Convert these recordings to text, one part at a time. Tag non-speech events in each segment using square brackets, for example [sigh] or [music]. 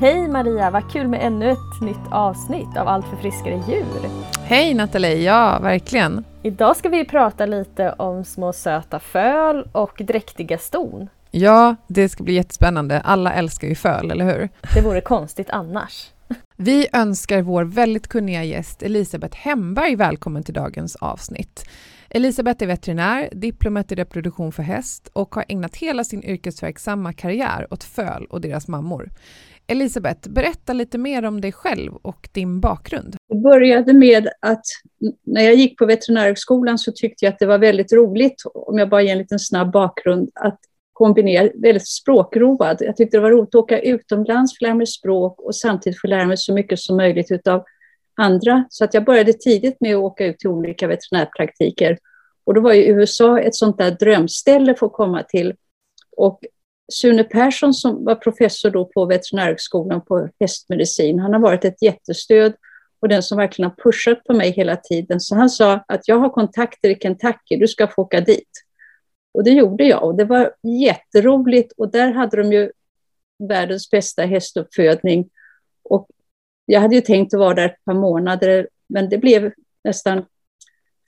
Hej Maria, vad kul med ännu ett nytt avsnitt av Allt för friskare djur. Hej Nathalie, ja verkligen. Idag ska vi prata lite om små söta föl och dräktiga ston. Ja, det ska bli jättespännande. Alla älskar ju föl, eller hur? Det vore konstigt annars. [laughs] Vi önskar vår väldigt kunniga gäst Elisabeth Hemberg välkommen till dagens avsnitt. Elisabeth är veterinär, diplomat i reproduktion för häst och har ägnat hela sin yrkesverksamma karriär åt föl och deras mammor. Elisabeth, berätta lite mer om dig själv och din bakgrund. Det började med att när jag gick på veterinärhögskolan så tyckte jag att det var väldigt roligt, om jag bara ger en liten snabb bakgrund, att kombinera, väldigt språkroad. Jag tyckte det var roligt att åka utomlands, få lära mig språk och samtidigt få lära mig så mycket som möjligt utav andra. Så att jag började tidigt med att åka ut till olika veterinärpraktiker. Och då var ju USA ett sånt där drömställe för att komma till. Och Sune Persson som var professor då på veterinärhögskolan på hästmedicin, han har varit ett jättestöd och den som verkligen har pushat på mig hela tiden. Så han sa att jag har kontakter i Kentucky, du ska få åka dit. Och det gjorde jag och det var jätteroligt och där hade de ju världens bästa hästuppfödning. Och jag hade ju tänkt att vara där ett par månader, men det blev nästan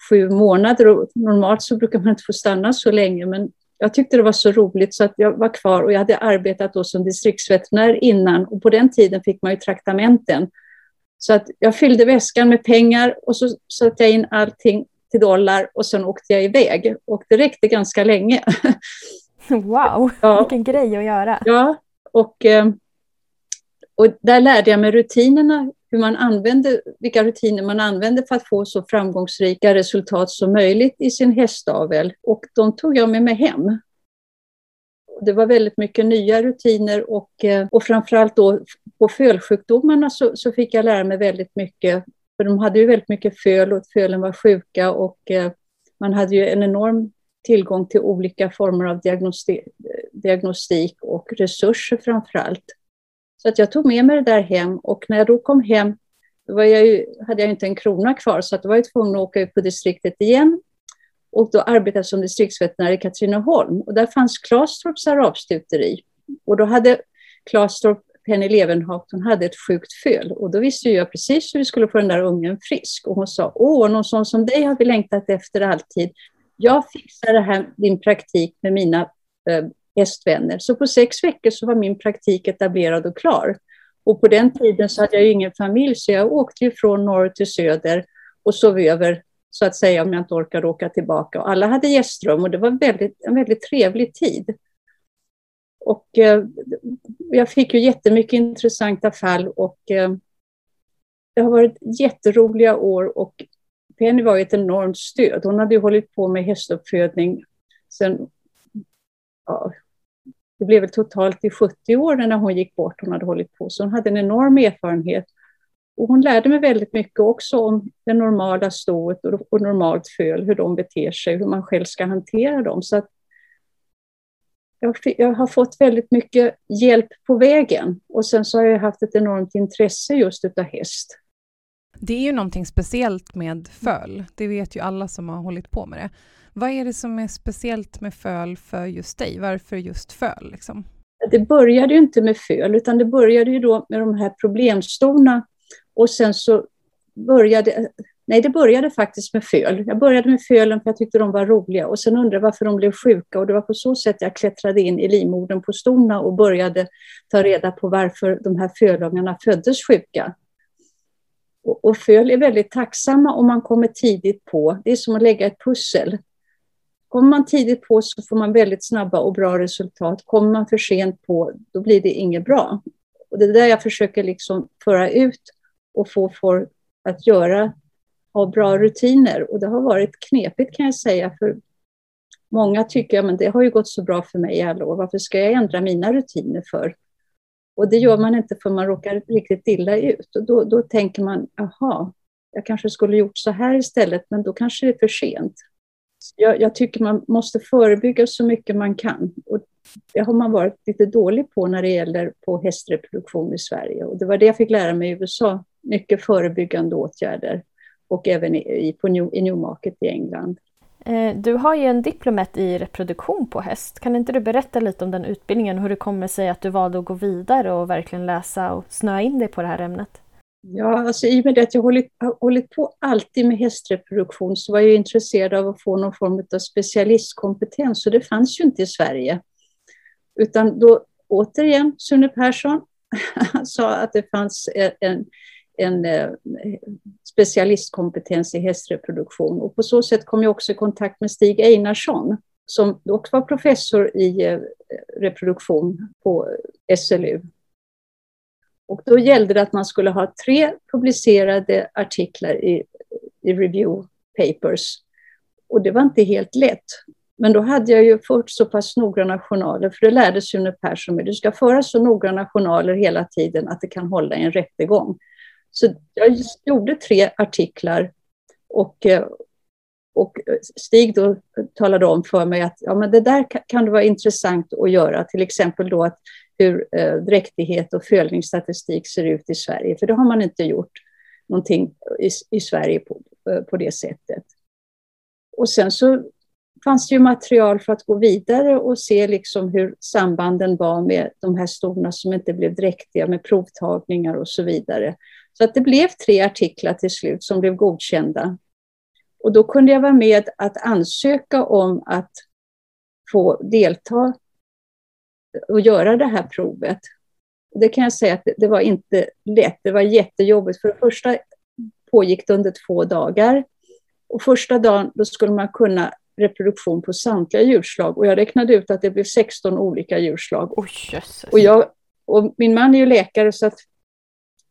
sju månader och normalt så brukar man inte få stanna så länge, men jag tyckte det var så roligt så att jag var kvar och jag hade arbetat då som distriktsveterinär innan och på den tiden fick man ju traktamenten. Så att jag fyllde väskan med pengar och så satte jag in allting till dollar och sen åkte jag iväg och det räckte ganska länge. [laughs] Wow, ja. vilken grej att göra. Ja, och, eh, och där lärde jag mig rutinerna, hur man använde, vilka rutiner man använde för att få så framgångsrika resultat som möjligt i sin hästavel. Och de tog jag med mig hem. Det var väldigt mycket nya rutiner och, eh, och framförallt då på fölsjukdomarna så, så fick jag lära mig väldigt mycket för de hade ju väldigt mycket föl och fölen var sjuka och eh, man hade ju en enorm tillgång till olika former av diagnostik, diagnostik och resurser framförallt. Så att jag tog med mig det där hem och när jag då kom hem då var jag ju, hade jag inte en krona kvar så att då var jag tvungen att åka ut på distriktet igen. Och då arbetade jag som distriktsveterinär i Katrineholm och där fanns Klastorps arabstuteri. Och då hade Klastorp Penny Levenhaupt, hon hade ett sjukt föl och då visste jag precis hur vi skulle få den där ungen frisk. Och hon sa, åh, någon sån som dig har vi längtat efter alltid. Jag fixar det här, din praktik med mina eh, hästvänner. Så på sex veckor så var min praktik etablerad och klar. Och på den tiden så hade jag ingen familj så jag åkte ju från norr till söder och sov över så att säga om jag inte orkade åka tillbaka. Och alla hade gästrum och det var väldigt, en väldigt trevlig tid. Och eh, jag fick ju jättemycket intressanta fall och eh, det har varit jätteroliga år och Penny var ett enormt stöd. Hon hade ju hållit på med hästuppfödning sedan ja, det blev väl totalt i 70 år när hon gick bort. Hon hade hållit på, så hon hade en enorm erfarenhet. Och hon lärde mig väldigt mycket också om det normala stået och, och normalt föl, hur de beter sig, hur man själv ska hantera dem. Så att jag, jag, har fått väldigt mycket hjälp på vägen och sen så har jag haft ett enormt intresse just utav häst. Det är ju någonting speciellt med föl, det vet ju alla som har hållit på med det. Vad är det som är speciellt med föl för just dig? Varför just föl? Liksom? Det började ju inte med föl, utan det började ju då med de här problemstorna och sen så började Nej, det började faktiskt med föl. Jag började med fölen för jag tyckte de var roliga och sen undrade jag varför de blev sjuka och det var på så sätt jag klättrade in i livmodern på stona och började ta reda på varför de här fölungarna föddes sjuka. Och föl är väldigt tacksamma om man kommer tidigt på. Det är som att lägga ett pussel. Kommer man tidigt på så får man väldigt snabba och bra resultat. Kommer man för sent på, då blir det inget bra. Och det är där jag försöker liksom föra ut och få folk att göra, ha bra rutiner. Och det har varit knepigt kan jag säga, för många tycker att det har ju gått så bra för mig i alla år, varför ska jag ändra mina rutiner för? Och det gör man inte för man råkar riktigt illa ut. Och då, då tänker man, aha, jag kanske skulle gjort så här istället, men då kanske det är för sent. Jag, jag, tycker man måste förebygga så mycket man kan. Och det har man varit lite dålig på när det gäller på hästreproduktion i Sverige. Och det var det jag fick lära mig i USA. Mycket förebyggande åtgärder. Och även i, på New, i Newmarket i England. Eh, du har ju en diplomat i reproduktion på häst. Kan inte du berätta lite om den utbildningen och hur det kommer sig att du valde att gå vidare och verkligen läsa och snöa in dig på det här ämnet? Ja, alltså i och med att jag hållit, har hållit på alltid med hästreproduktion så var jag intresserad av att få någon form av specialistkompetens och det fanns ju inte i Sverige. Utan då återigen, Sune Persson [laughs] sa att det fanns en, en eh, specialistkompetens i hästreproduktion och på så sätt kom jag också i kontakt med Stig Einarsson som också var professor i eh, reproduktion på SLU och då gällde det att man skulle ha tre publicerade artiklar i, i review papers. Och det var inte helt lätt. Men då hade jag ju fört så pass noggranna journaler, för det lärde Sune Persson mig. Du ska föra så noggranna journaler hela tiden att det kan hålla i en rättegång. Så jag gjorde tre artiklar och, eh, och Stig då talade om för mig att ja, men det där kan det vara intressant att göra. Till exempel då att hur eh, dräktighet och följningsstatistik ser ut i Sverige, för det har man inte gjort någonting i, i Sverige på, eh, på det sättet. Och sen så fanns det ju material för att gå vidare och se liksom hur sambanden var med de här stona som inte blev dräktiga med provtagningar och så vidare. Så att det blev tre artiklar till slut som blev godkända. Och då kunde jag vara med att ansöka om att få delta och göra det här provet. Det kan jag säga att det, var inte lätt. Det var jättejobbigt. För det första pågick det under två dagar. Och första dagen då skulle man kunna reproduktion på samtliga djurslag. Och jag räknade ut att det blev 16 olika djurslag. Oh, och, jag, och min man är ju läkare så att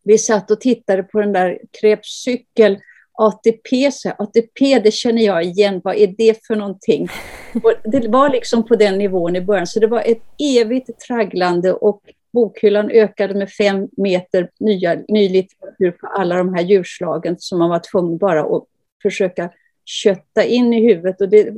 vi satt och tittade på den där Krebscykel ATP, så ATP det känner jag igen, vad är det för någonting? [laughs] Och det var liksom på den nivån i början, så det var ett evigt tragglande och bokhyllan ökade med fem meter nya, ny litteratur på alla de här djurslagen som man var tvungen bara att försöka kötta in i huvudet. Och det,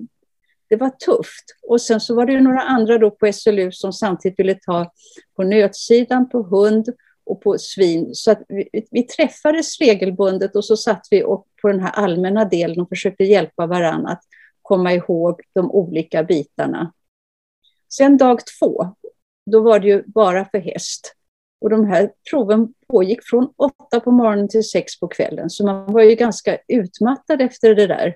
det var tufft. Och sen så var det några andra då på SLU som samtidigt ville ta på nötsidan, på hund och på svin. Så att vi, vi, träffades regelbundet och så satt vi och på den här allmänna delen och försökte hjälpa varandra att komma ihåg de olika bitarna. Sen dag två, då var det ju bara för häst. Och de här proven pågick från åtta på morgonen till sex på kvällen, så man var ju ganska utmattad efter det där.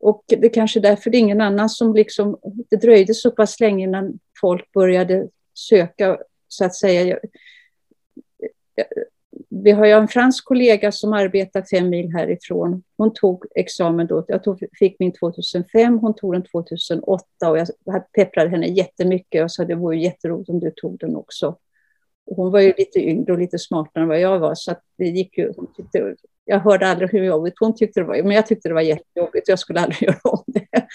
Och det kanske är därför det är ingen annan som liksom, det dröjde så pass länge innan folk började söka, så att säga. Vi har ju en fransk kollega som arbetar fem mil härifrån. Hon tog examen då. Jag tog, fick min 2005, hon tog den 2008 och jag pepprade henne jättemycket och sa det vore jätteroligt om du tog den också. Och hon var ju lite yngre och lite smartare än vad jag var, så det gick ju. Tyckte, jag hörde aldrig hur jobbigt hon tyckte det var, men jag tyckte det var jättejobbigt. Jag skulle aldrig [laughs] göra om det.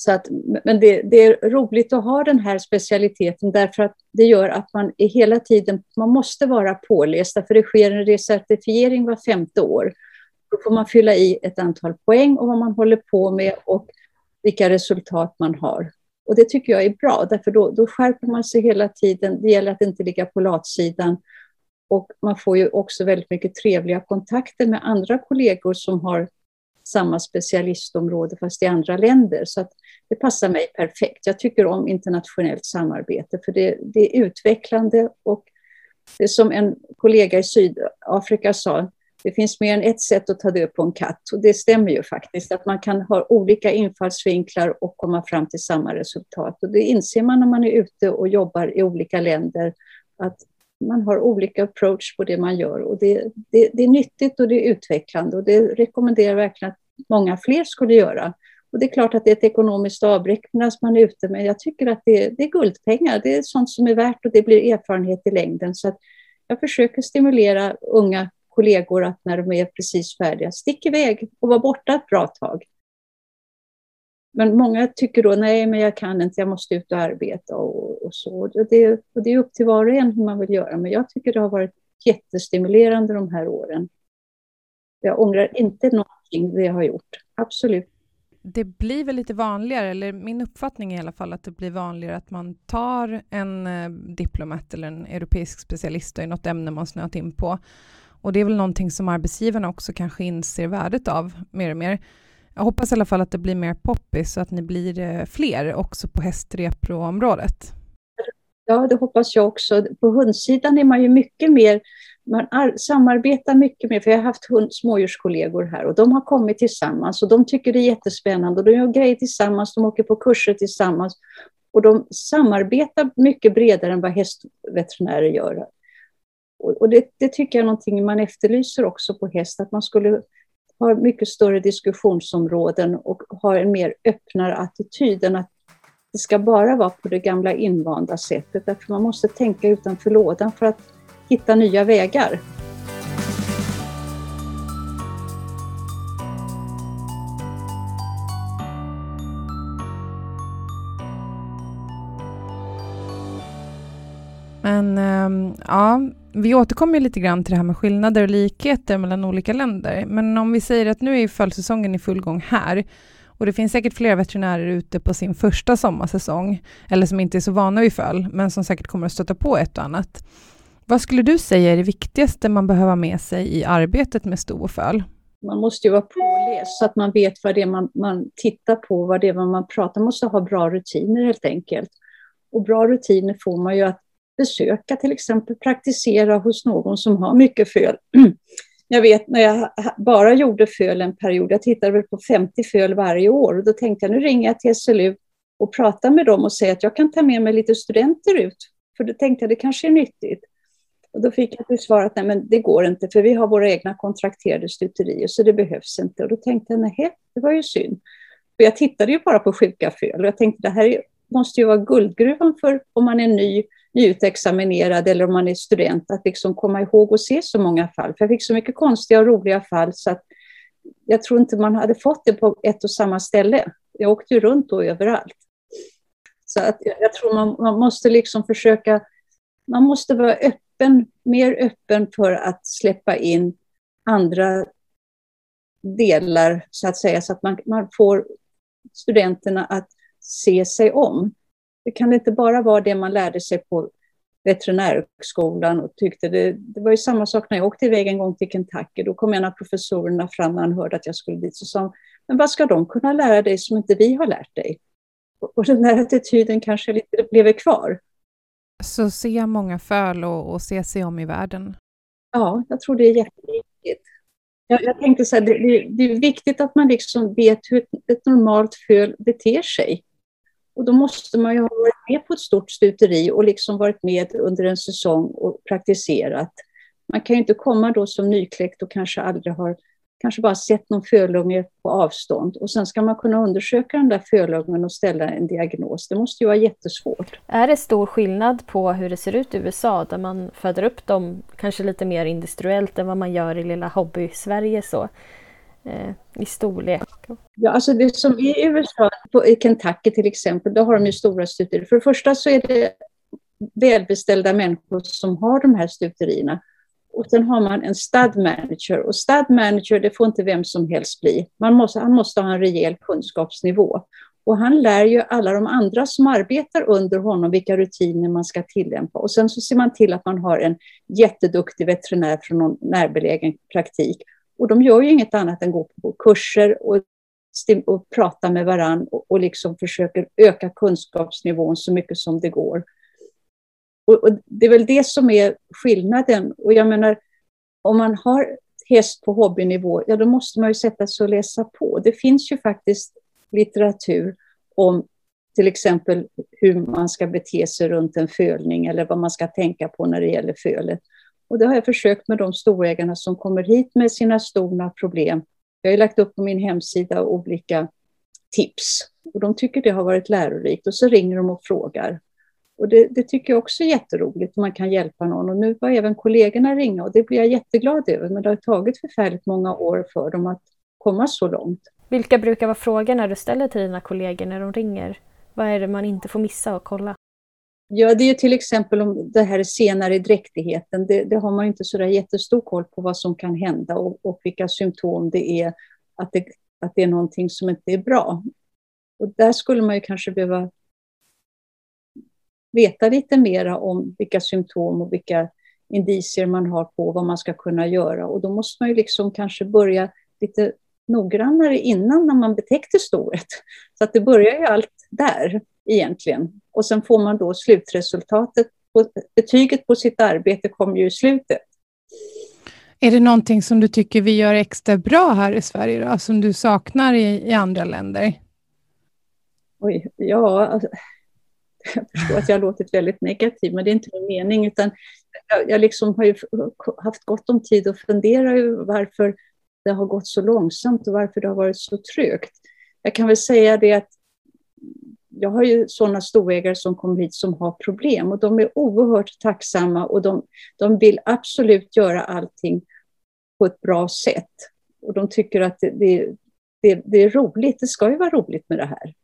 Så att, men det, det, är roligt att ha den här specialiteten därför att det gör att man är hela tiden, man måste vara påläst för det sker en recertifiering var femte år. Då får man fylla i ett antal poäng och vad man håller på med och vilka resultat man har. Och det tycker jag är bra, därför då, då skärper man sig hela tiden. Det gäller att inte ligga på latsidan. Och man får ju också väldigt mycket trevliga kontakter med andra kollegor som har samma specialistområde fast i andra länder. Så att det passar mig perfekt. Jag tycker om internationellt samarbete för det, det är utvecklande och det är som en kollega i Sydafrika sa, det finns mer än ett sätt att ta död på en katt och det stämmer ju faktiskt att man kan ha olika infallsvinklar och komma fram till samma resultat. Och det inser man när man är ute och jobbar i olika länder att man har olika approach på det man gör och det, det, det är nyttigt och det är utvecklande och det rekommenderar jag verkligen att många fler skulle göra. Och det är klart att det är ett ekonomiskt avbräck medan man är ute, men jag tycker att det, det är guldpengar. Det är sånt som är värt och det blir erfarenhet i längden. Så att jag försöker stimulera unga kollegor att när de är precis färdiga, stick iväg och var borta ett bra tag. Men många tycker då, nej, men jag kan inte, jag måste ut och arbeta och, och så. Och det, och det är upp till var och en hur man vill göra, men jag tycker det har varit jättestimulerande de här åren. Jag ångrar inte någonting vi har gjort, absolut. Det blir väl lite vanligare, eller min uppfattning är i alla fall att det blir vanligare att man tar en eh, diplomat eller en europeisk specialist i något ämne man snöat in på. Och det är väl någonting som arbetsgivarna också kanske inser värdet av mer och mer. Jag hoppas i alla fall att det blir mer poppis så att ni blir eh, fler också på hästrepro-området. Ja, det hoppas jag också. På hundsidan är man ju mycket mer, man samarbetar mycket mer, för jag har haft hund, smådjurskollegor här och de har kommit tillsammans och de tycker det är jättespännande och de gör grejer tillsammans, de åker på kurser tillsammans och de samarbetar mycket bredare än vad hästveterinärer gör. Och det, det tycker jag är någonting man efterlyser också på häst, att man skulle ha mycket större diskussionsområden och ha en mer öppnare attityd än att det ska bara vara på det gamla invanda sättet. Därför man måste tänka utanför lådan för att hitta nya vägar. Men ehm, ja, vi återkommer lite grann till det här med skillnader och likheter mellan olika länder. Men om vi säger att nu är fölsäsongen i full gång här och det finns säkert flera veterinärer ute på sin första sommarsäsong, eller som inte är så vana vid föl, men som säkert kommer att stöta på ett och annat. Vad skulle du säga är det viktigaste man behöver ha med sig i arbetet med sto och föl? Man måste ju vara påläst så att man vet vad det är man, man tittar på, vad det är man pratar Man måste ha bra rutiner helt enkelt. Och bra rutiner får man ju att besöka till exempel, praktisera hos någon som har mycket föl. [clears throat] Jag vet när jag bara gjorde föl en period, jag tittade väl på 50 föl varje år och då tänkte jag nu ringer jag till SLU och pratar med dem och säger att jag kan ta med mig lite studenter ut. För då tänkte jag det kanske är nyttigt. Och då fick jag till svar att nej, men det går inte för vi har våra egna kontrakterade stuterier så det behövs inte. Och då tänkte jag nej, det var ju synd. För jag tittade ju bara på sjuka föl och jag tänkte det här måste ju vara guldgruvan för om man är ny nyutexaminerad eller om man är student, att liksom komma ihåg och se så många fall. För jag fick så mycket konstiga och roliga fall så att jag tror inte man hade fått det på ett och samma ställe. Jag åkte ju runt då överallt. Så att jag tror man, man måste liksom försöka, man måste vara öppen, mer öppen för att släppa in andra delar, så att säga, så att man, man får studenterna att se sig om. Det kan inte bara vara det man lärde sig på veterinärhögskolan och tyckte det, det var ju samma sak när jag åkte iväg en gång till Kentucky. Då kom en av professorerna fram när han hörde att jag skulle dit och sa men vad ska de kunna lära dig som inte vi har lärt dig? Och den där attityden kanske lite lever kvar. Så se många föl och, och se sig om i världen. Ja, jag tror det är jätteviktigt. Jag, jag tänkte så här, det, det, är viktigt att man liksom vet hur ett, ett normalt föl beter sig. Och då måste man ju ha varit med på ett stort stuteri och liksom varit med under en säsong och praktiserat. Man kan ju inte komma då som nykläckt och kanske aldrig har kanske bara sett någon fölunge på avstånd och sen ska man kunna undersöka den där fölungen och ställa en diagnos. Det måste ju vara jättesvårt. Är det stor skillnad på hur det ser ut i USA där man föder upp dem kanske lite mer industriellt än vad man gör i lilla hobby-Sverige så? Eh, i storlek? Ja, alltså det som i USA, på, i Kentucky till exempel, då har de ju stora stuterier. För det första så är det välbeställda människor som har de här stuterierna. Och sen har man en stud manager och stadmanager det får inte vem som helst bli. Man måste, han måste ha en rejäl kunskapsnivå. Och han lär ju alla de andra som arbetar under honom vilka rutiner man ska tillämpa. Och sen så ser man till att man har en jätteduktig veterinär från någon närbelägen praktik och de gör ju inget annat än gå på kurser och, och prata med varann och, och liksom försöker öka kunskapsnivån så mycket som det går. Och, och, det är väl det som är skillnaden. Och jag menar, om man har häst på hobbynivå, ja då måste man ju sätta sig och läsa på. Det finns ju faktiskt litteratur om till exempel hur man ska bete sig runt en fölning eller vad man ska tänka på när det gäller fölet. Och det har jag försökt med de storägarna som kommer hit med sina stora problem. Jag har lagt upp på min hemsida olika tips. Och de tycker det har varit lärorikt och så ringer de och frågar. Och det, det, tycker jag också är jätteroligt om man kan hjälpa någon. Och nu var även kollegorna ringa och det blir jag jätteglad över. Men det har tagit förfärligt många år för dem att komma så långt. Vilka brukar vara frågor när du ställer till dina kollegor när de ringer? Vad är det man inte får missa och kolla? Ja, det är till exempel om det här senare dräktigheten. Det, det har man inte så där jättestor koll på vad som kan hända och, och vilka symptom det är, att det, att det är någonting som inte är bra. Och där skulle man ju kanske behöva veta lite mera om vilka symptom och vilka indicier man har på vad man ska kunna göra. Och då måste man ju liksom kanske börja lite noggrannare innan när man betäckte storet. Så att det börjar ju allt där egentligen. Och sen får man då slutresultatet. Betyget på sitt arbete kommer ju i slutet. Är det någonting som du tycker vi gör extra bra här i Sverige, då, som du saknar i, i andra länder? Oj, ja, alltså, jag förstår att jag har låtit väldigt negativ, men det är inte min mening. Utan jag, jag liksom har haft gott om tid att fundera över varför det har gått så långsamt och varför det har varit så trögt. Jag kan väl säga det att jag har ju sådana storägare som kommer hit som har problem och de är oerhört tacksamma och de, de vill absolut göra allting på ett bra sätt. Och de tycker att det, det, det, det är roligt, det ska ju vara roligt med det här.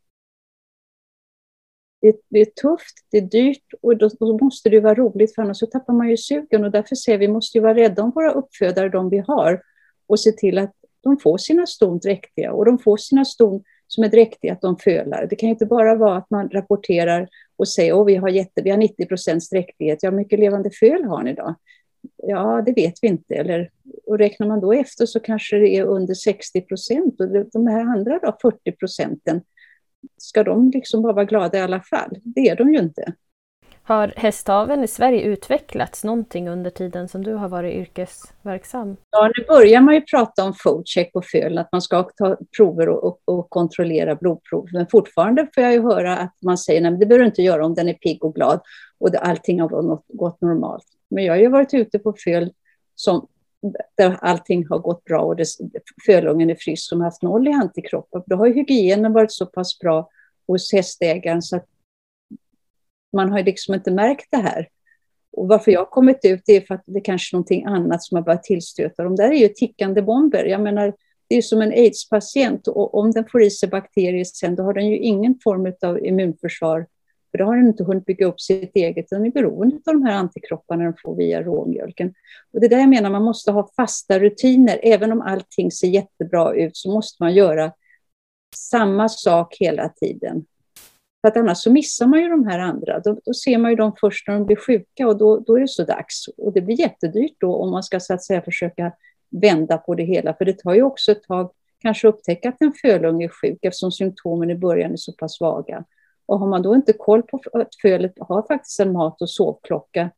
Det, det, är tufft, det är dyrt och då, då, måste det vara roligt för annars så tappar man ju sugen och därför säger vi måste ju vara rädda om våra uppfödare, de vi har och se till att de får sina ston dräktiga och de får sina ston som är dräktiga att de fölar. Det kan inte bara vara att man rapporterar och säger att vi har, jätte, vi har 90 procents dräktighet. Ja, hur mycket levande föl har ni då? Ja, det vet vi inte. Eller, och räknar man då efter så kanske det är under 60 procent. Och de här andra då, 40 procenten, ska de liksom bara vara glada i alla fall? Det är de ju inte. Har hästaveln i Sverige utvecklats någonting under tiden som du har varit yrkesverksam? Ja, nu börjar man ju prata om foodcheck på föl, att man ska ta prover och, och, och, kontrollera blodprov. Men fortfarande får jag ju höra att man säger att det behöver du inte göra om den är pigg och glad och det, allting har gått, gått normalt. Men jag har ju varit ute på föl som, där allting har gått bra och det, fölungen är frisk som haft noll i antikroppar. Då har hygienen varit så pass bra hos hästägaren så att man har liksom inte märkt det här. Och varför jag har kommit ut är för att det är kanske är någonting annat som har börjat tillstöta. De där är ju tickande bomber. Jag menar, det är som en aids-patient och om den får i sig bakterier sen, då har den ju ingen form av immunförsvar. För då har den inte hunnit bygga upp sitt eget. Den är beroende av de här antikropparna den får via råmjölken. Och det är där jag menar, man måste ha fasta rutiner. Även om allting ser jättebra ut så måste man göra samma sak hela tiden. För att annars så missar man ju de här andra. Då, då, ser man ju dem först när de blir sjuka och då, då är det så dags. Och det blir jättedyrt då om man ska så att säga försöka vända på det hela. För det tar ju också ett tag kanske upptäcka att en fölunge är sjuk eftersom symptomen i början är så pass svaga. Och har man då inte koll på att fölet har faktiskt en mat och sovklocka,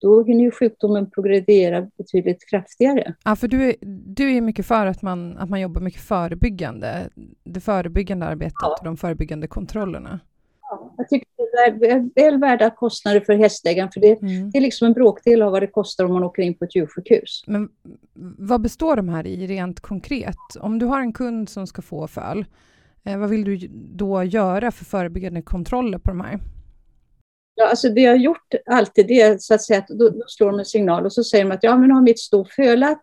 då hinner ju sjukdomen progredera betydligt kraftigare. Ja, för du är, du är mycket för att man, att man jobbar mycket förebyggande, det förebyggande arbetet ja. och de förebyggande kontrollerna. Jag tycker det är väl värda kostnader för hästägaren, för det, mm. det, är liksom en bråkdel av vad det kostar om man åker in på ett djursjukhus. Men vad består de här i rent konkret? Om du har en kund som ska få föl, Eh, vad vill du då göra för förebyggande kontroller på de här? Ja, alltså det jag har gjort alltid det är så att säga att då, då slår de en signal och så säger de att ja, men har mitt sto fölat.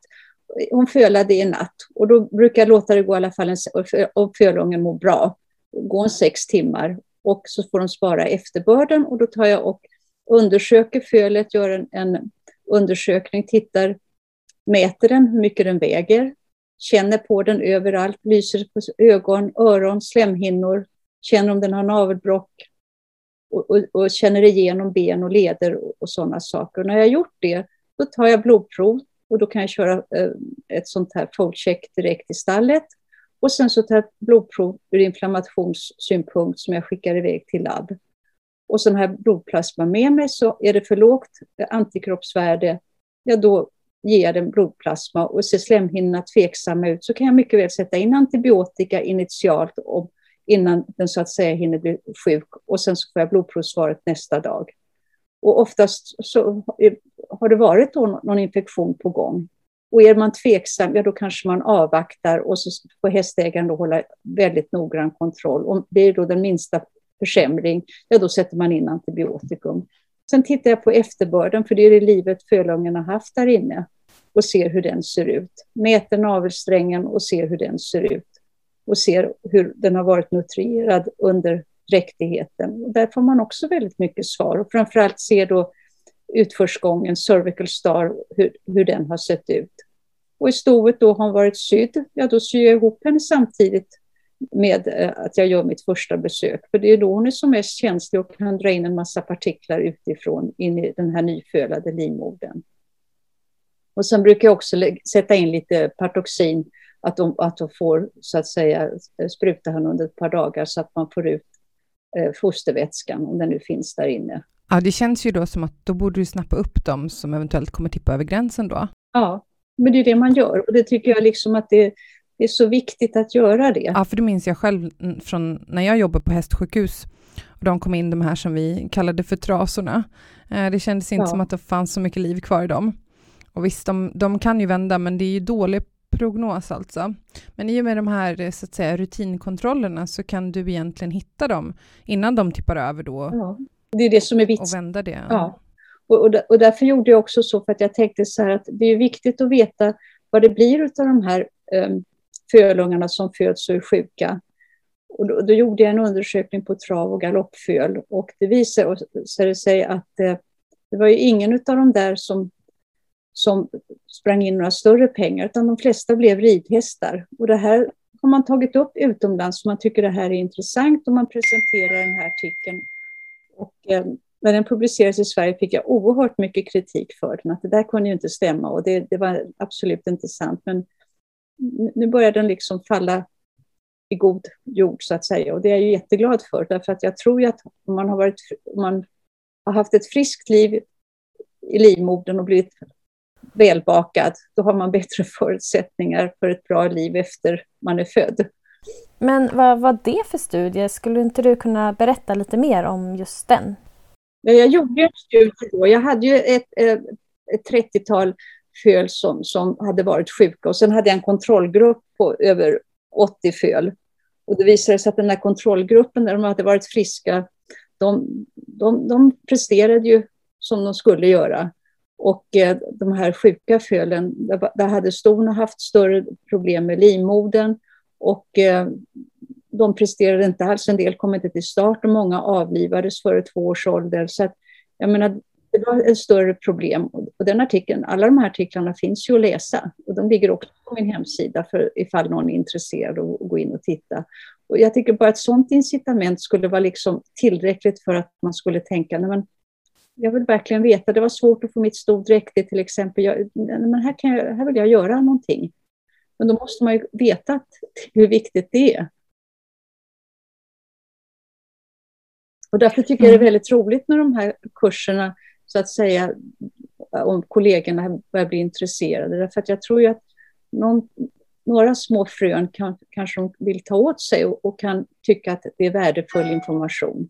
Hon fölade i natt och då brukar jag låta det gå i alla fall en, om fölungen mår bra, gå en sex timmar och så får de spara efterbörden och då tar jag och undersöker fölet, gör en, en undersökning, tittar, mäter den, hur mycket den väger, känner på den överallt, lyser på ögon, öron, slemhinnor, känner om den har navelbrock och, och, och känner igenom ben och leder och, och sådana saker. Och när jag har gjort det, då tar jag blodprov och då kan jag köra eh, ett sånt här foldcheck direkt i stallet. Och sen så tar jag blodprov ur inflammationssynpunkt som jag skickar iväg till labb. Och sen har jag blodplasma med mig, så är det för lågt antikroppsvärde, ja då ger jag den blodplasma och ser slemhinnorna tveksamma ut så kan jag mycket väl sätta in antibiotika initialt om, innan den så att säga hinner bli sjuk och sen så får jag blodprovsvaret nästa dag. Och oftast så eh, har det varit någon infektion på gång Och är man tveksam, ja då kanske man avvaktar och så får hästägaren då hålla väldigt noggrann kontroll. Om det är då den minsta försämring, ja då sätter man in antibiotikum. Sen tittar jag på efterbörden, för det är det livet fölungen har haft där inne och ser hur den ser ut. Mäter navelsträngen och ser hur den ser ut och ser hur den har varit nutrierad under dräktigheten. Och där får man också väldigt mycket svar och framförallt ser då utförsgången, cervical star, hur, hur den har sett ut. Och i stoet då har hon varit sydd, ja då syr jag ihop henne samtidigt med eh, att jag gör mitt första besök. För det är då hon är som mest känslig och kan dra in en massa partiklar utifrån in i den här nyfölade livmodern. Och sen brukar jag också sätta in lite Partoxin, att de, att de får så att säga spruta henne under ett par dagar så att man får ut eh, fostervätskan, om den nu finns där inne. Ja, det känns ju då som att då borde du snappa upp dem som eventuellt kommer tippa över gränsen då. Ja, men det är det man gör och det tycker jag liksom att det, det är så viktigt att göra det. Ja, för det minns jag själv från när jag jobbade på hästsjukhus och de kom in de här som vi kallade för trasorna. Eh, det kändes inte ja. som att det fanns så mycket liv kvar i dem. Och visst, de, de kan ju vända, men det är ju dålig prognos alltså. Men i och med de här så att säga, rutinkontrollerna så kan du egentligen hitta dem innan de tippar över då. Ja, det är det som är viktigt. Och vända det. Ja. Och, och, och därför gjorde jag också så för att jag tänkte så här att det är viktigt att veta vad det blir av de här um, fölungarna som föds och är sjuka. Och då, då, gjorde jag en undersökning på trav och galoppföl och det visade sig att eh, det var ju ingen av de där som som sprang in några större pengar, utan de flesta blev ridhästar. Och det här har man tagit upp utomlands, för man tycker det här är intressant och man presenterar den här artikeln. Och, eh, när den publicerades i Sverige fick jag oerhört mycket kritik för den, att det där kunde ju inte stämma och det, det var absolut inte sant. Men nu börjar den liksom falla i god jord så att säga och det är jag ju jätteglad för därför att jag tror ju att om man har, varit, om man har haft ett friskt liv i livmodern och blivit välbakad, då har man bättre [laughs] förutsättningar för ett bra liv efter man är född. Men vad var det för studie? Skulle inte du kunna berätta lite mer om just den? Jag gjorde en studie då. Jag hade ju ett, eh, ett 30-tal föl som, som hade varit sjuka och sen hade jag en kontrollgrupp på över 80 föl. Och det visade sig att den här kontrollgruppen, där de hade varit friska, de, de, de presterade ju som de skulle göra. Och eh, de här sjuka fölen, där hade storna haft större problem med livmodern och eh, de presterade inte alls. En del kom inte till start och många avlivades före två års ålder. Så att, jag menar, det var ett större problem. Och den artikeln, alla de här artiklarna finns ju att läsa och de ligger också på min hemsida för ifall någon är intresserad och gå in och titta. Och jag tycker bara att ett sådant incitament skulle vara liksom tillräckligt för att man skulle tänka, nej men jag vill verkligen veta. Det var svårt att få mitt sto dräktigt till exempel. Jag, men här, kan jag, här vill jag göra någonting. Men då måste man ju veta hur viktigt det är. Och därför tycker jag det är mm. väldigt roligt när de här kurserna, så att säga, om kollegorna börjar bli intresserade. Därför att jag tror ju att någon, några små frön kan, kanske de vill ta åt sig och, och kan tycka att det är värdefull information.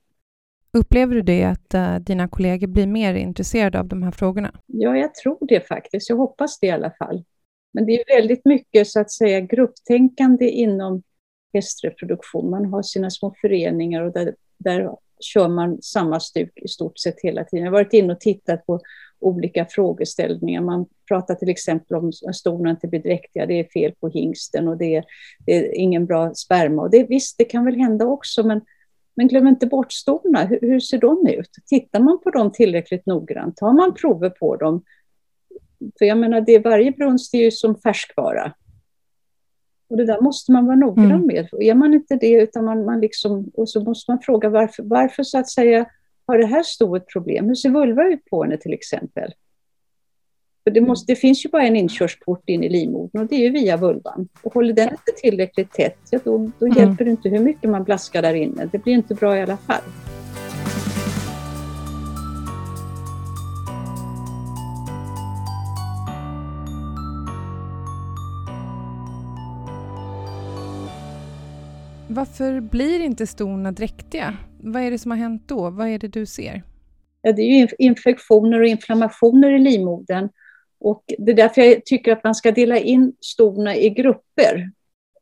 Upplever du det att uh, dina kollegor blir mer intresserade av de här frågorna? Ja, jag tror det faktiskt. Jag hoppas det i alla fall. Men det är väldigt mycket så att säga grupptänkande inom hästreproduktion. Man har sina små föreningar och där, där kör man samma stuk i stort sett hela tiden. Jag har varit inne och tittat på olika frågeställningar. Man pratar till exempel om att stona inte blir dräktiga, det är fel på hingsten och det är, det är ingen bra sperma. Och det, visst, det kan väl hända också, men men glöm inte bort storna. Hur, hur, ser de ut? Tittar man på dem tillräckligt noggrant? Tar man prover på dem? För jag menar, det, varje brunst är ju som färskvara. Och det där måste man vara noggrann mm. med. Är man inte det, utan man, man liksom, och så måste man fråga varför, varför så att säga har det här stoet problem? Hur ser vulva ut på henne till exempel? För det, måste, det finns ju bara en inkörsport in i livmodern och det är ju via vulvan. Och håller den inte tillräckligt tätt, ja, då, då mm. hjälper det inte hur mycket man blaskar där inne. Det blir inte bra i alla fall. Varför blir inte stona dräktiga? Vad är det som har hänt då? Vad är det du ser? Ja, det är ju infektioner och inflammationer i livmodern och det är därför jag tycker att man ska dela in stona i grupper.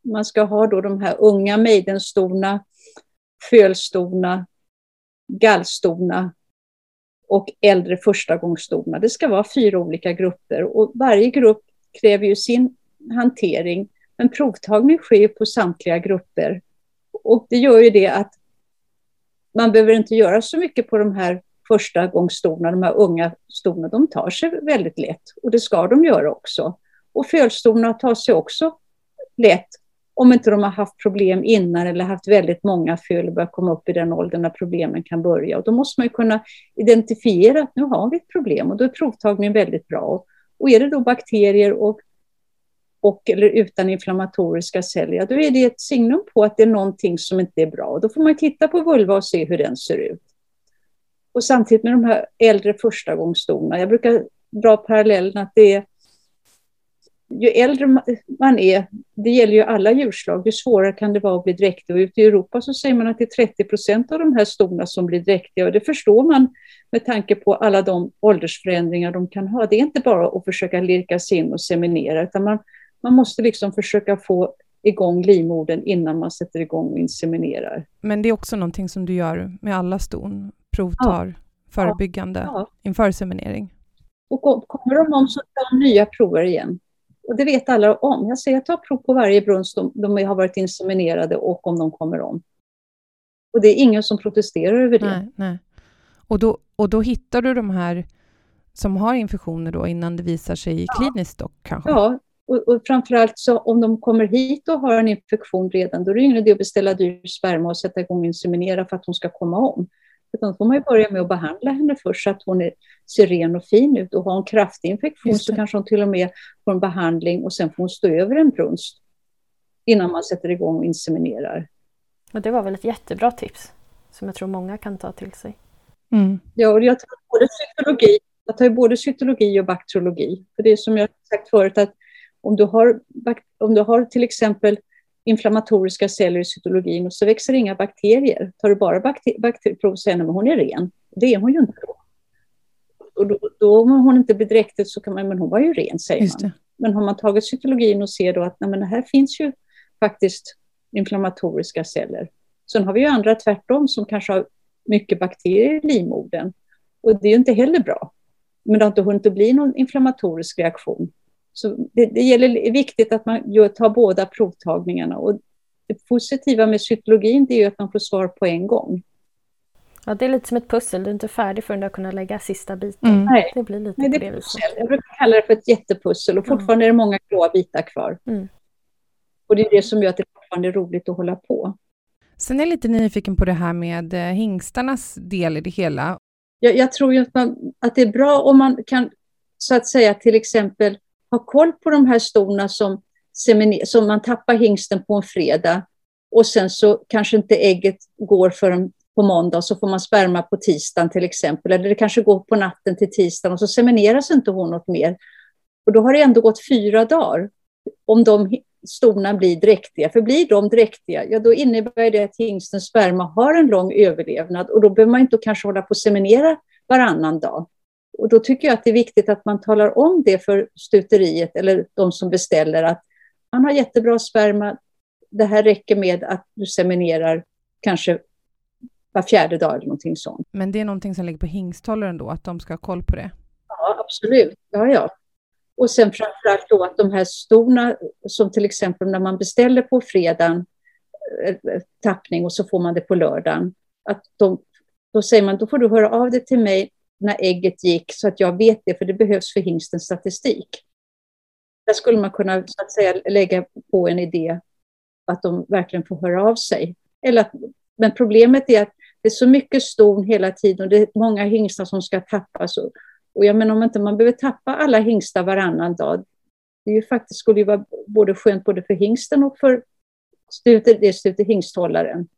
Man ska ha då de här unga maidenstona, fölstona, gallstona och äldre förstagångsstona. Det ska vara fyra olika grupper och varje grupp kräver ju sin hantering. Men provtagning sker på samtliga grupper. Och det gör ju det att man behöver inte göra så mycket på de här första gångstona, de här unga stona, de tar sig väldigt lätt. Och det ska de göra också. Och fölstona tar sig också lätt om inte de har haft problem innan eller haft väldigt många föl och börjar komma upp i den åldern när problemen kan börja. Och då måste man kunna identifiera att nu har vi ett problem och då är provtagningen väldigt bra. Och är det då bakterier och, och eller utan inflammatoriska celler, då är det ett signum på att det är någonting som inte är bra. Och då får man titta på vulva och se hur den ser ut. Och samtidigt med de här äldre förstagångsstona, jag brukar dra parallellen att det är ju äldre man är, det gäller ju alla djurslag, ju svårare kan det vara att bli dräktig. Och ute i Europa så säger man att det är 30 procent av de här stona som blir dräktiga. Och det förstår man med tanke på alla de åldersförändringar de kan ha. Det är inte bara att försöka lirka sig in och seminera, utan man, man måste liksom försöka få igång livmodern innan man sätter igång och inseminerar. Men det är också någonting som du gör med alla ston? Provtar ja. förebyggande ja. Ja. inför seminering? Och kommer de om så tar de nya prover igen. Och det vet alla om. Jag säger att jag tar prov på varje brunst de, de har varit inseminerade och om de kommer om. Och det är ingen som protesterar över det. Nej, nej. Och, då, och då hittar du de här som har infektioner då innan det visar sig kliniskt dock kanske? Ja, och, och framförallt så om de kommer hit och har en infektion redan, då är det ingen idé att beställa dyr sperma och sätta igång och inseminera för att hon ska komma om. Utan får man ju börja med att behandla henne först så att hon är, ser ren och fin ut. Och har hon kraftig infektion så kanske hon till och med får en behandling och sen får hon stå över en brunst innan man sätter igång och inseminerar. Och det var väl ett jättebra tips som jag tror många kan ta till sig. Mm. Ja, och jag tar både cytologi, jag tar både cytologi och bakteriologi. För det är som jag sagt förut att om du har, om du har till exempel inflammatoriska celler i cytologin och så växer inga bakterier. Tar du bara bakter bakterieprov så är hon är ren. Det är hon ju inte då. Och då, då om hon inte blir dräktig så kan man, men hon var ju ren säger man. Men har man tagit cytologin och ser då att nej, men här finns ju faktiskt inflammatoriska celler. Sen har vi ju andra tvärtom som kanske har mycket bakterier i livmodern. Och det är ju inte heller bra. Men det har inte hunnit bli någon inflammatorisk reaktion. Så det, det gäller, är viktigt att man gör, tar båda provtagningarna. Och det positiva med cytologin är att man får svar på en gång. Ja, det är lite som ett pussel. Du är inte färdig förrän du har kunnat lägga sista biten. Mm. Nej, det blir lite Nej, det på det viset. Jag brukar kalla det för ett jättepussel och fortfarande mm. är det många gråa bitar kvar. Mm. Och det är det som gör att det fortfarande är roligt att hålla på. Sen är jag lite nyfiken på det här med eh, hingstarnas del i det hela. Jag, jag tror ju att, man, att det är bra om man kan, så att säga, till exempel ha koll på de här stona som, som man tappar hingsten på en fredag och sen så kanske inte ägget går förrän på måndag så får man sperma på tisdagen till exempel. Eller det kanske går på natten till tisdagen och så semineras inte hon något mer. Och då har det ändå gått fyra dagar om de stona blir dräktiga. För blir de dräktiga, ja då innebär det att hingstens sperma har en lång överlevnad och då behöver man inte kanske hålla på och seminera varannan dag. Och då tycker jag att det är viktigt att man talar om det för stuteriet eller de som beställer att man har jättebra sperma. Det här räcker med att du seminerar kanske var fjärde dag eller någonting sånt. Men det är någonting som ligger på hingsthållaren då, att de ska ha koll på det? Ja, absolut. Ja, ja. Och sen framförallt då att de här storna, som till exempel när man beställer på fredagen eh, tappning och så får man det på lördagen, att de, då säger man då får du höra av dig till mig när ägget gick så att jag vet det, för det behövs för hingstens statistik. Där skulle man kunna så att säga, lägga på en idé att de verkligen får höra av sig. Eller att, men problemet är att det är så mycket ston hela tiden och det är många hingstar som ska tappas. Och, och jag menar om inte man behöver tappa alla hingstar varannan dag, det är ju faktiskt, skulle ju vara både skönt både för hingsten och för stuter, det stuter hingsthållaren.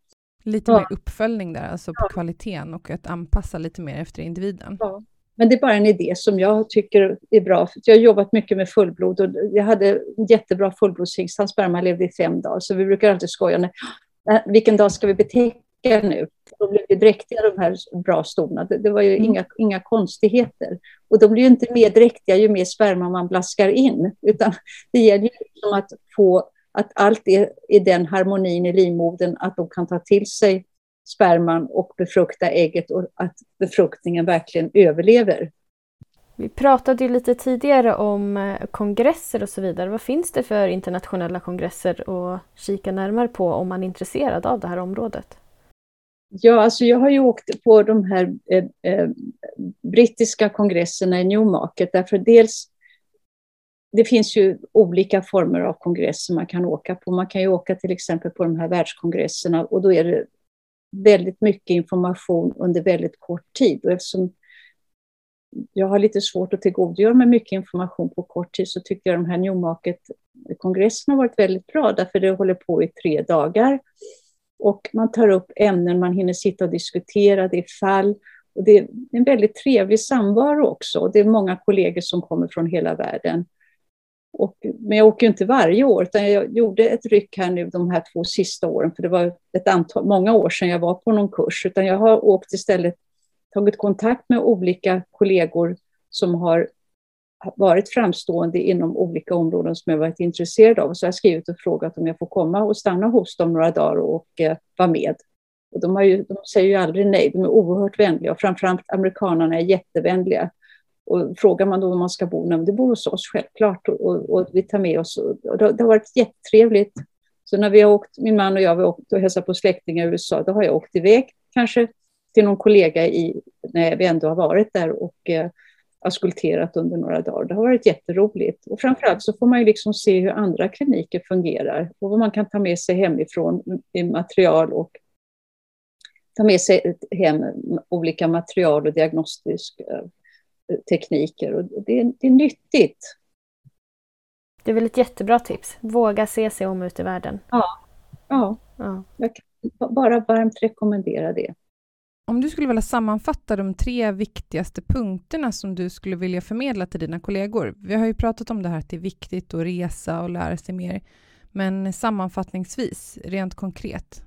Lite ja. mer uppföljning där, alltså på ja. kvaliteten och att anpassa lite mer efter individen. Ja. Men det är bara en idé som jag tycker är bra. jag har jobbat mycket med fullblod och jag hade en jättebra fullblodshingst. Hans sperma levde i fem dagar, så vi brukar alltid skoja. När, vilken dag ska vi betäcka nu. De blev dräktiga de här bra stona. Det, det var ju mm. inga, inga konstigheter. Och de blir ju inte mer dräktiga ju mer sperma man blaskar in. Utan det gäller ju liksom att få att allt är i den harmonin i livmodern att de kan ta till sig sperman och befrukta ägget och att befruktningen verkligen överlever. Vi pratade ju lite tidigare om eh, kongresser och så vidare. Vad finns det för internationella kongresser att kika närmare på om man är intresserad av det här området? Ja, alltså jag har ju åkt på de här eh, eh, brittiska kongresserna i Newmarket därför dels det finns ju olika former av kongresser man kan åka på. Man kan ju åka till exempel på de här världskongresserna och då är det väldigt mycket information under väldigt kort tid. Och eftersom jag har lite svårt att tillgodogöra mig mycket information på kort tid så tycker jag de här Newmarket-kongresserna har varit väldigt bra därför det håller på i tre dagar. Och man tar upp ämnen, man hinner sitta och diskutera, det är fall. Och det är en väldigt trevlig samvaro också. Det är många kollegor som kommer från hela världen. Och, men jag åker inte varje år, utan jag gjorde ett ryck här nu de här två sista åren, för det var ett antal, många år sedan jag var på någon kurs, utan jag har åkt istället, tagit kontakt med olika kollegor som har varit framstående inom olika områden som jag varit intresserad av. Och så har jag skrivit och frågat om jag får komma och stanna hos dem några dagar och eh, vara med. Och de, ju, de, säger ju aldrig nej, de är oerhört vänliga och framförallt amerikanerna är jättevänliga. Och frågar man då om man ska bo, nej, det bor hos oss självklart och, och, och vi tar med oss. Och det, det, har varit jättetrevligt. Så när vi har åkt, min man och jag, vi har åkt och hälsat på släktingar i USA, då har jag åkt iväg kanske till någon kollega i, när vi ändå har varit där och eh, askulterat under några dagar. Det har varit jätteroligt. Och framförallt så får man ju liksom se hur andra kliniker fungerar och vad man kan ta med sig hemifrån i material och ta med sig hem olika material och diagnostisk eh, tekniker. Och det, är, det är nyttigt. Det är väl ett jättebra tips. Våga se sig om ute i världen. Ja, ja. ja. jag kan bara varmt rekommendera det. Om du skulle vilja sammanfatta de tre viktigaste punkterna som du skulle vilja förmedla till dina kollegor. Vi har ju pratat om det här att det är viktigt att resa och lära sig mer. Men sammanfattningsvis, rent konkret?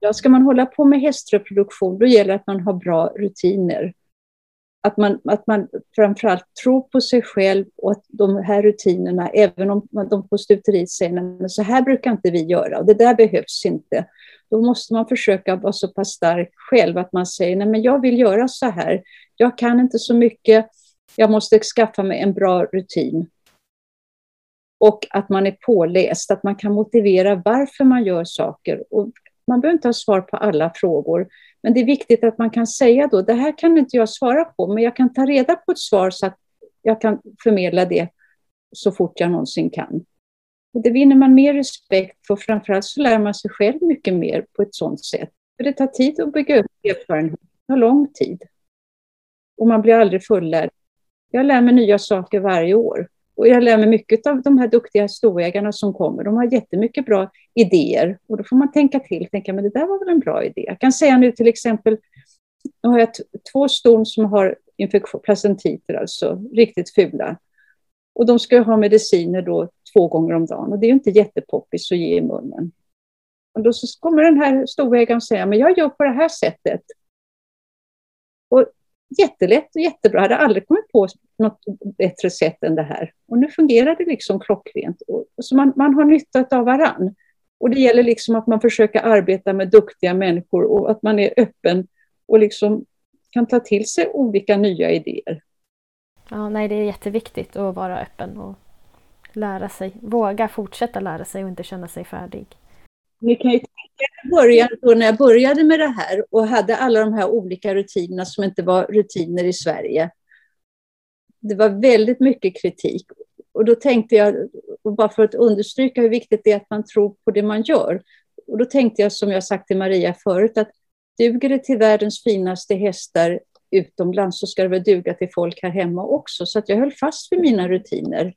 Ja, ska man hålla på med hästreproduktion, då gäller det att man har bra rutiner att man, att man framförallt tror på sig själv och att de här rutinerna, även om de på stuteriet säger att så här brukar inte vi göra och det där behövs inte. Då måste man försöka vara så pass stark själv att man säger nej men jag vill göra så här. Jag kan inte så mycket. Jag måste skaffa mig en bra rutin. Och att man är påläst, att man kan motivera varför man gör saker. Och man behöver inte ha svar på alla frågor, men det är viktigt att man kan säga då, det här kan inte jag svara på, men jag kan ta reda på ett svar så att jag kan förmedla det så fort jag någonsin kan. Och det vinner man mer respekt för, framförallt så lär man sig själv mycket mer på ett sådant sätt. För det tar tid att bygga upp erfarenhet, det tar lång tid. Och man blir aldrig fullärd. Jag lär mig nya saker varje år. Och jag lär mig mycket av de här duktiga storägarna som kommer. De har jättemycket bra idéer och då får man tänka till. Tänka, men det där var väl en bra idé. Jag kan säga nu till exempel, nu har jag två ston som har placentiter, alltså riktigt fula. Och de ska ha mediciner då två gånger om dagen och det är inte jättepoppis att ge i munnen. Och då så kommer den här storägaren och säger, men jag gör på det här sättet. Och jättelätt och jättebra. Jag hade aldrig kommit på något bättre sätt än det här. Och nu fungerar det liksom klockrent. Så man, man har nytta av varann. Och det gäller liksom att man försöker arbeta med duktiga människor och att man är öppen och liksom kan ta till sig olika nya idéer. Ja, nej, det är jätteviktigt att vara öppen och lära sig. Våga fortsätta lära sig och inte känna sig färdig. Ni kan ju tänka början, då när jag började med det här och hade alla de här olika rutinerna som inte var rutiner i Sverige. Det var väldigt mycket kritik. Och då tänkte jag, och bara för att understryka hur viktigt det är att man tror på det man gör. Och då tänkte jag, som jag sagt till Maria förut, att duger det till världens finaste hästar utomlands så ska det väl duga till folk här hemma också. Så att jag höll fast vid mina rutiner.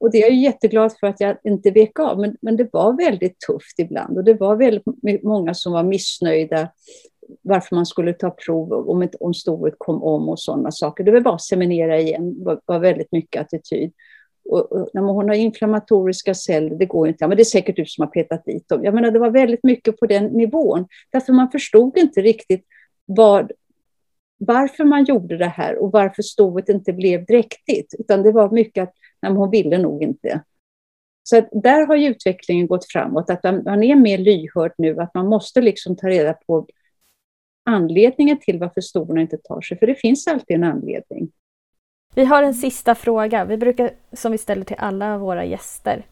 Och det är jag jätteglad för att jag inte vek av, men, men det var väldigt tufft ibland och det var väldigt många som var missnöjda varför man skulle ta prov om, ett, om stoet kom om och sådana saker. Det var bara att seminera igen, var, var väldigt mycket attityd. Och, och, när hon har inflammatoriska celler, det går inte. Ja, men det är säkert du som har petat dit dem. Jag menar, det var väldigt mycket på den nivån. Därför man förstod inte riktigt vad, varför man gjorde det här och varför stovet inte blev dräktigt. Utan det var mycket att nej, hon ville nog inte. Så där har utvecklingen gått framåt, att man är mer lyhörd nu, att man måste liksom ta reda på anledningen till varför stoven inte tar sig, för det finns alltid en anledning. Vi har en sista fråga, vi brukar, som vi ställer till alla våra gäster.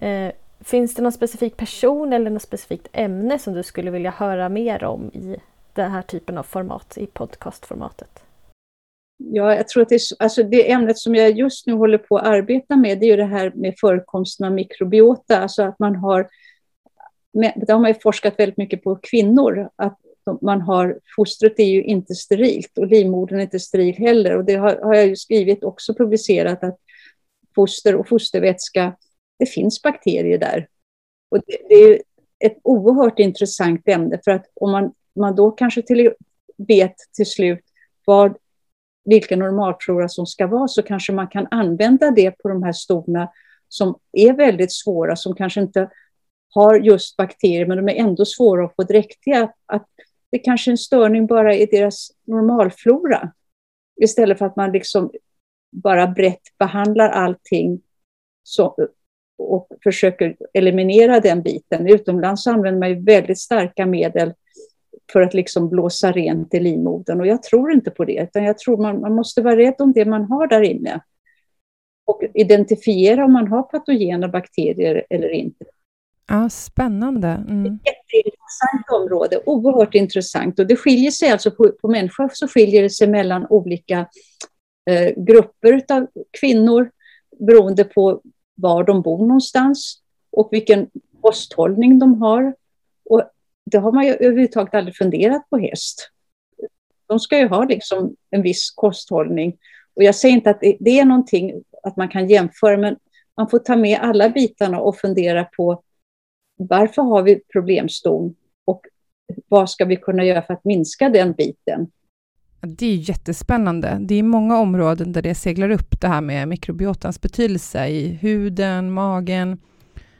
Eh, finns det någon specifik person eller något specifikt ämne som du skulle vilja höra mer om i den här typen av format, i podcastformatet? Ja, jag tror att det, alltså det ämnet som jag just nu håller på att arbeta med, det är det här med förekomsten av mikrobiota, alltså att man har, det har man ju forskat väldigt mycket på kvinnor, att man har, fostret är ju inte sterilt och livmodern är inte steril heller. Och det har, har jag ju skrivit också publicerat att foster och fostervätska, det finns bakterier där. Och det, det är ett oerhört intressant ämne för att om man, man då kanske till, vet till slut vad, vilken normalflora som ska vara så kanske man kan använda det på de här stona som är väldigt svåra, som kanske inte har just bakterier, men de är ändå svåra att få dräktiga. Att det kanske är en störning bara i deras normalflora. Istället för att man liksom bara brett behandlar allting så, och försöker eliminera den biten. Utomlands använder man ju väldigt starka medel för att liksom blåsa rent i livmodern och jag tror inte på det, utan jag tror man, man måste vara rädd om det man har där inne och identifiera om man har patogena bakterier eller inte. Ja, spännande. Mm. Ett jätteintressant område, oerhört intressant. Och det skiljer sig alltså på, på människor så skiljer det sig mellan olika eh, grupper av kvinnor beroende på var de bor någonstans och vilken kosthållning de har. Och det har man ju överhuvudtaget aldrig funderat på häst. De ska ju ha liksom en viss kosthållning. Och jag säger inte att det, det är någonting att man kan jämföra, men man får ta med alla bitarna och fundera på varför har vi problemston och vad ska vi kunna göra för att minska den biten? Det är jättespännande. Det är många områden där det seglar upp det här med mikrobiotans betydelse i huden, magen.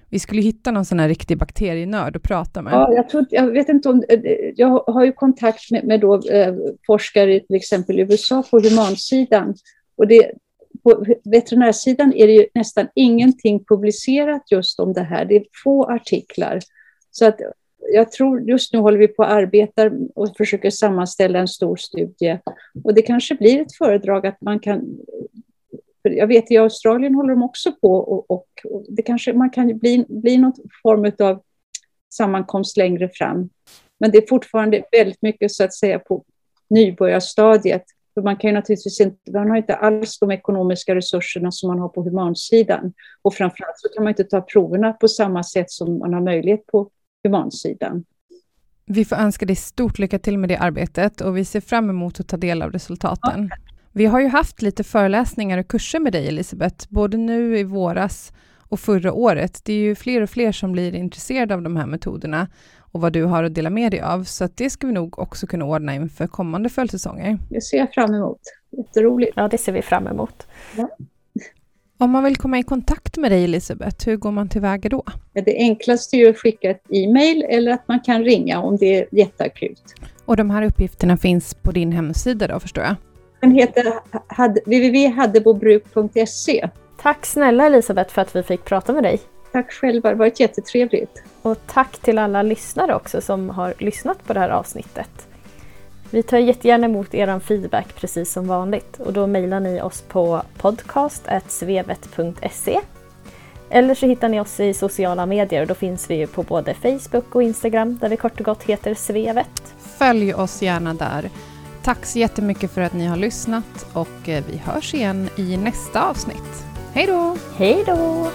Vi skulle hitta någon sån här riktig bakterienörd att prata med. Ja, jag, tror, jag vet inte om... Jag har ju kontakt med, med då, eh, forskare till exempel i USA på humansidan. Och det, på veterinärsidan är det ju nästan ingenting publicerat just om det här. Det är få artiklar. Så att jag tror just nu håller vi på att arbeta och försöker sammanställa en stor studie. Och det kanske blir ett föredrag att man kan... jag vet i Australien håller de också på och, och, och det kanske man kan bli, bli någon form av sammankomst längre fram. Men det är fortfarande väldigt mycket så att säga på nybörjarstadiet. För man kan ju naturligtvis inte, man har inte alls de ekonomiska resurserna som man har på humansidan. Och framförallt så kan man inte ta proverna på samma sätt som man har möjlighet på humansidan. Vi får önska dig stort lycka till med det arbetet och vi ser fram emot att ta del av resultaten. Ja. Vi har ju haft lite föreläsningar och kurser med dig Elisabeth, både nu i våras och förra året. Det är ju fler och fler som blir intresserade av de här metoderna och vad du har att dela med dig av. Så det ska vi nog också kunna ordna inför kommande följdsäsonger. Det ser jag fram emot. Jätteroligt. Ja, det ser vi fram emot. Ja. Om man vill komma i kontakt med dig Elisabeth, hur går man tillväga då? Det enklaste är att skicka ett e-mail eller att man kan ringa om det är jätteakut. Och de här uppgifterna finns på din hemsida då förstår jag? Den heter www.haddebobruk.se. Tack snälla Elisabeth för att vi fick prata med dig. Tack själva, det har varit jättetrevligt. Och tack till alla lyssnare också som har lyssnat på det här avsnittet. Vi tar jättegärna emot er feedback precis som vanligt och då mejlar ni oss på podcast.svevet.se eller så hittar ni oss i sociala medier och då finns vi på både Facebook och Instagram där vi kort och gott heter Svevet. Följ oss gärna där. Tack så jättemycket för att ni har lyssnat och eh, vi hörs igen i nästa avsnitt. Hej då! Hej då!